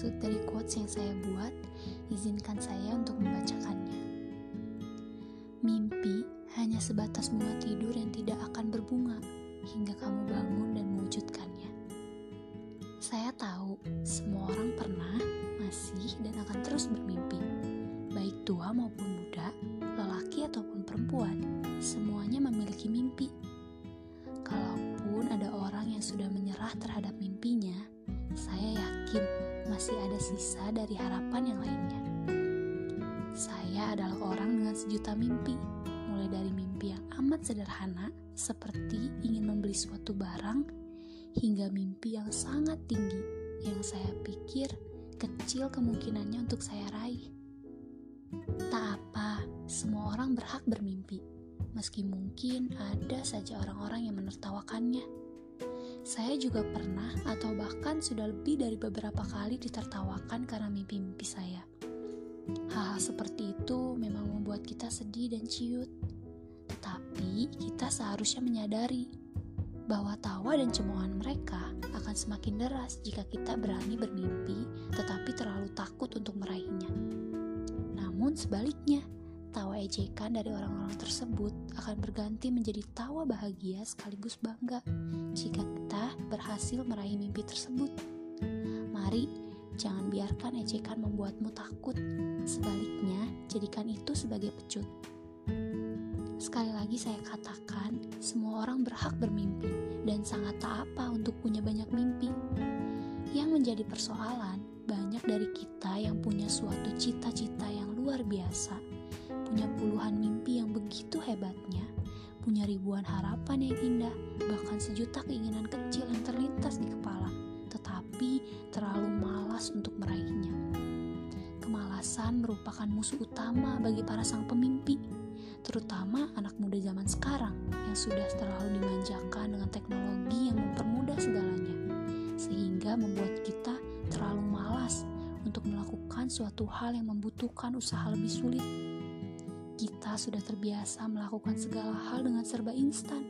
maksud dari quotes yang saya buat, izinkan saya untuk membacakannya. Mimpi hanya sebatas bunga tidur yang tidak akan berbunga hingga kamu bangun dan mewujudkannya. Saya tahu semua orang pernah, masih, dan akan terus bermimpi. Baik tua maupun muda, lelaki ataupun perempuan, semuanya memiliki mimpi. Kalaupun ada orang yang sudah menyerah terhadap mimpinya, saya yakin masih ada sisa dari harapan yang lainnya. Saya adalah orang dengan sejuta mimpi, mulai dari mimpi yang amat sederhana, seperti ingin membeli suatu barang, hingga mimpi yang sangat tinggi yang saya pikir kecil kemungkinannya untuk saya raih. Tak apa, semua orang berhak bermimpi, meski mungkin ada saja orang-orang yang menertawakannya. Saya juga pernah atau bahkan sudah lebih dari beberapa kali ditertawakan karena mimpi-mimpi saya. Hal-hal seperti itu memang membuat kita sedih dan ciut. Tetapi kita seharusnya menyadari bahwa tawa dan cemoohan mereka akan semakin deras jika kita berani bermimpi tetapi terlalu takut untuk meraihnya. Namun sebaliknya, tawa ejekan dari orang-orang tersebut akan berganti menjadi tawa bahagia sekaligus bangga jika berhasil meraih mimpi tersebut. Mari, jangan biarkan ejekan membuatmu takut. Sebaliknya, jadikan itu sebagai pecut. Sekali lagi saya katakan, semua orang berhak bermimpi dan sangat tak apa untuk punya banyak mimpi. Yang menjadi persoalan, banyak dari kita yang punya suatu cita-cita yang luar biasa, punya puluhan mimpi yang begitu hebatnya, punya ribuan harapan yang indah, bahkan sejuta keinginan kecil yang terlintas di kepala, tetapi terlalu malas untuk meraihnya. Kemalasan merupakan musuh utama bagi para sang pemimpi terutama anak muda zaman sekarang yang sudah terlalu dimanjakan dengan teknologi yang mempermudah segalanya, sehingga membuat kita terlalu malas untuk melakukan suatu hal yang membutuhkan usaha lebih sulit. Kita sudah terbiasa melakukan segala hal dengan serba instan,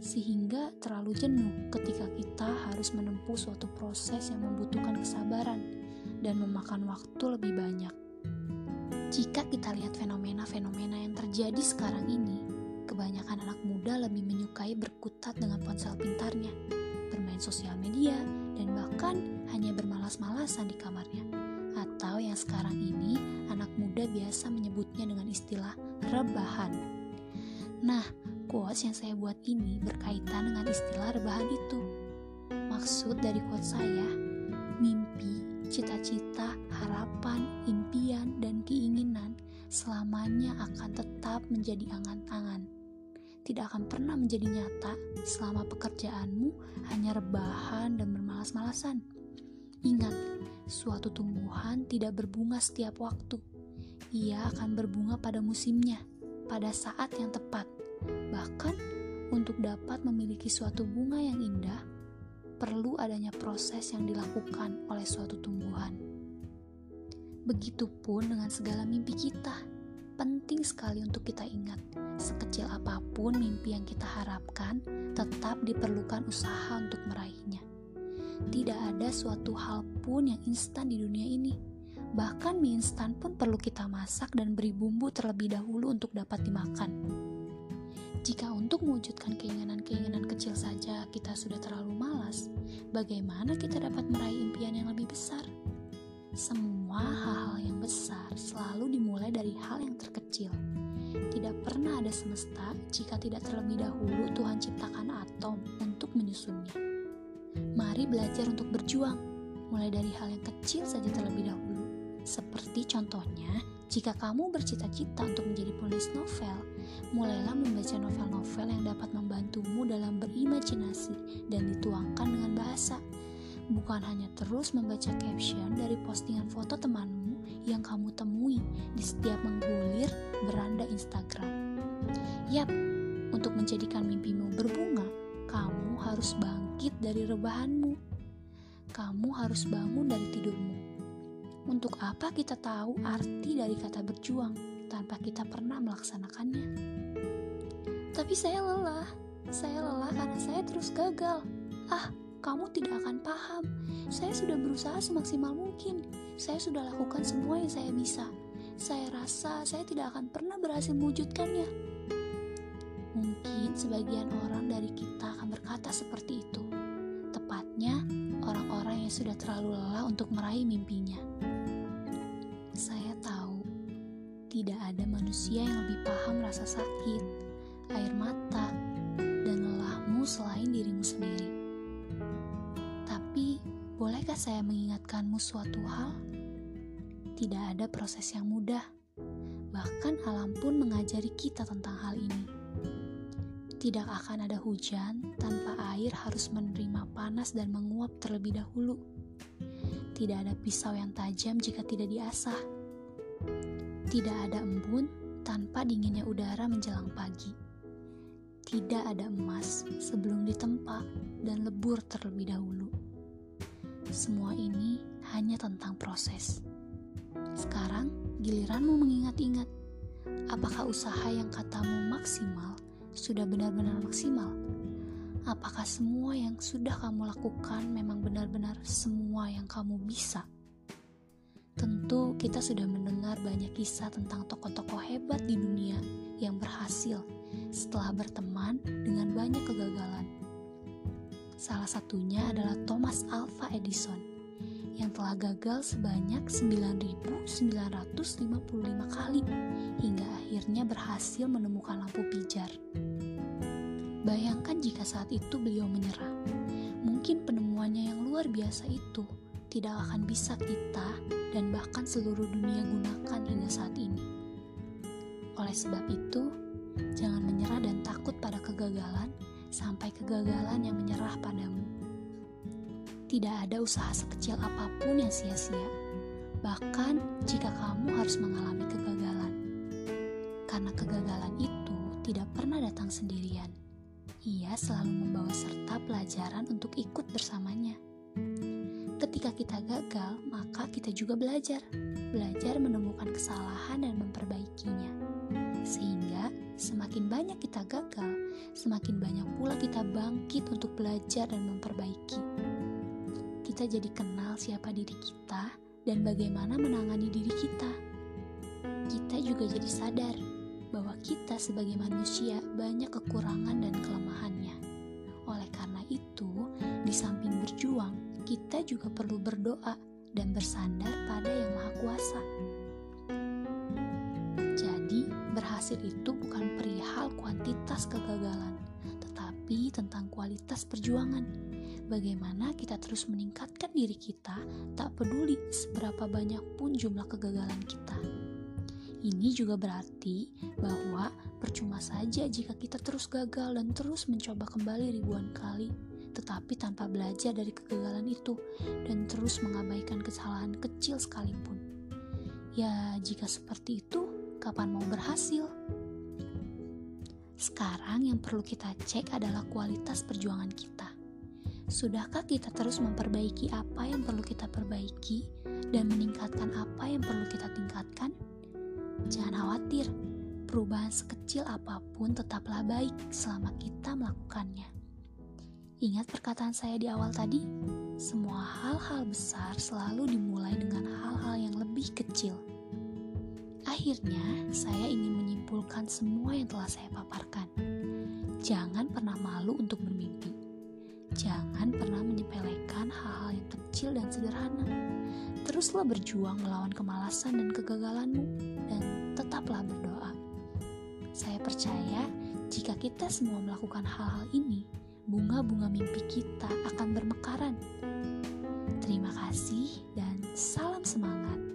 sehingga terlalu jenuh ketika kita harus menempuh suatu proses yang membutuhkan kesabaran dan memakan waktu lebih banyak. Jika kita lihat fenomena-fenomena yang terjadi sekarang ini, kebanyakan anak muda lebih menyukai berkutat dengan ponsel pintarnya, bermain sosial media, dan bahkan hanya bermalas-malasan di kamarnya. Atau yang sekarang ini anak muda biasa menyebutnya dengan istilah rebahan. Nah, quotes yang saya buat ini berkaitan dengan istilah rebahan itu. Maksud dari quotes saya, mimpi, cita-cita, harapan, impian, dan keinginan selamanya akan tetap menjadi angan-angan. Tidak akan pernah menjadi nyata selama pekerjaanmu hanya rebahan dan bermalas-malasan. Ingat, suatu tumbuhan tidak berbunga setiap waktu. Ia akan berbunga pada musimnya, pada saat yang tepat. Bahkan, untuk dapat memiliki suatu bunga yang indah, perlu adanya proses yang dilakukan oleh suatu tumbuhan. Begitupun dengan segala mimpi kita. Penting sekali untuk kita ingat, sekecil apa pun mimpi yang kita harapkan, tetap diperlukan usaha untuk meraihnya. Tidak ada suatu hal pun yang instan di dunia ini. Bahkan mie instan pun perlu kita masak dan beri bumbu terlebih dahulu untuk dapat dimakan. Jika untuk mewujudkan keinginan-keinginan kecil saja kita sudah terlalu malas, bagaimana kita dapat meraih impian yang lebih besar? Semua hal-hal yang besar selalu dimulai dari hal yang terkecil. Tidak pernah ada semesta jika tidak terlebih dahulu Tuhan ciptakan atom untuk menyusunnya. Mari belajar untuk berjuang, mulai dari hal yang kecil saja terlebih dahulu. Seperti contohnya, jika kamu bercita-cita untuk menjadi penulis novel, mulailah membaca novel-novel yang dapat membantumu dalam berimajinasi dan dituangkan dengan bahasa. Bukan hanya terus membaca caption dari postingan foto temanmu yang kamu temui di setiap menggulir beranda Instagram. Yap, untuk menjadikan mimpimu berbunga, kamu harus bangkit dari rebahanmu. Kamu harus bangun dari tidurmu untuk apa kita tahu arti dari kata berjuang tanpa kita pernah melaksanakannya? Tapi saya lelah. Saya lelah karena saya terus gagal. Ah, kamu tidak akan paham. Saya sudah berusaha semaksimal mungkin. Saya sudah lakukan semua yang saya bisa. Saya rasa saya tidak akan pernah berhasil mewujudkannya. Mungkin sebagian orang dari kita akan berkata seperti itu. Tepatnya, orang-orang yang sudah terlalu lelah untuk meraih mimpinya. Saya tahu, tidak ada manusia yang lebih paham rasa sakit, air mata, dan lelahmu selain dirimu sendiri. Tapi, bolehkah saya mengingatkanmu suatu hal? Tidak ada proses yang mudah. Bahkan alam pun mengajari kita tentang hal ini. Tidak akan ada hujan tanpa air harus menerima panas dan menguap terlebih dahulu. Tidak ada pisau yang tajam jika tidak diasah tidak ada embun tanpa dinginnya udara menjelang pagi. Tidak ada emas sebelum ditempa dan lebur terlebih dahulu. Semua ini hanya tentang proses. Sekarang giliranmu mengingat-ingat, apakah usaha yang katamu maksimal sudah benar-benar maksimal? Apakah semua yang sudah kamu lakukan memang benar-benar semua yang kamu bisa? Tentu kita sudah mendengar banyak kisah tentang tokoh-tokoh hebat di dunia yang berhasil setelah berteman dengan banyak kegagalan. Salah satunya adalah Thomas Alva Edison yang telah gagal sebanyak 9.955 kali hingga akhirnya berhasil menemukan lampu pijar. Bayangkan jika saat itu beliau menyerah. Mungkin penemuannya yang luar biasa itu tidak akan bisa kita dan bahkan seluruh dunia gunakan hingga saat ini. Oleh sebab itu, jangan menyerah dan takut pada kegagalan sampai kegagalan yang menyerah padamu. Tidak ada usaha sekecil apa pun yang sia-sia, bahkan jika kamu harus mengalami kegagalan. Karena kegagalan itu tidak pernah datang sendirian. Ia selalu membawa serta pelajaran untuk ikut bersamanya. Ketika kita gagal, maka kita juga belajar. Belajar menemukan kesalahan dan memperbaikinya. Sehingga semakin banyak kita gagal, semakin banyak pula kita bangkit untuk belajar dan memperbaiki. Kita jadi kenal siapa diri kita dan bagaimana menangani diri kita. Kita juga jadi sadar bahwa kita sebagai manusia banyak kekurangan dan kelemahannya. Oleh karena itu, di samping berjuang, kita juga perlu berdoa dan bersandar pada Yang Maha Kuasa. Jadi, berhasil itu bukan perihal kuantitas kegagalan, tetapi tentang kualitas perjuangan. Bagaimana kita terus meningkatkan diri kita, tak peduli seberapa banyak pun jumlah kegagalan kita. Ini juga berarti bahwa percuma saja jika kita terus gagal dan terus mencoba kembali ribuan kali tetapi tanpa belajar dari kegagalan itu dan terus mengabaikan kesalahan kecil sekalipun. Ya, jika seperti itu, kapan mau berhasil? Sekarang yang perlu kita cek adalah kualitas perjuangan kita. Sudahkah kita terus memperbaiki apa yang perlu kita perbaiki dan meningkatkan apa yang perlu kita tingkatkan? Perubahan sekecil apa pun tetaplah baik selama kita melakukannya. Ingat perkataan saya di awal tadi? Semua hal-hal besar selalu dimulai dengan hal-hal yang lebih kecil. Akhirnya, saya ingin menyimpulkan semua yang telah saya paparkan. Jangan pernah malu untuk bermimpi. Jangan pernah menyepelekan hal-hal yang kecil dan sederhana. Teruslah berjuang melawan kemalasan dan kegagalanmu, dan tetaplah berdoa. Saya percaya jika kita semua melakukan hal-hal ini, bunga-bunga mimpi kita akan bermekaran. Terima kasih dan salam semangat.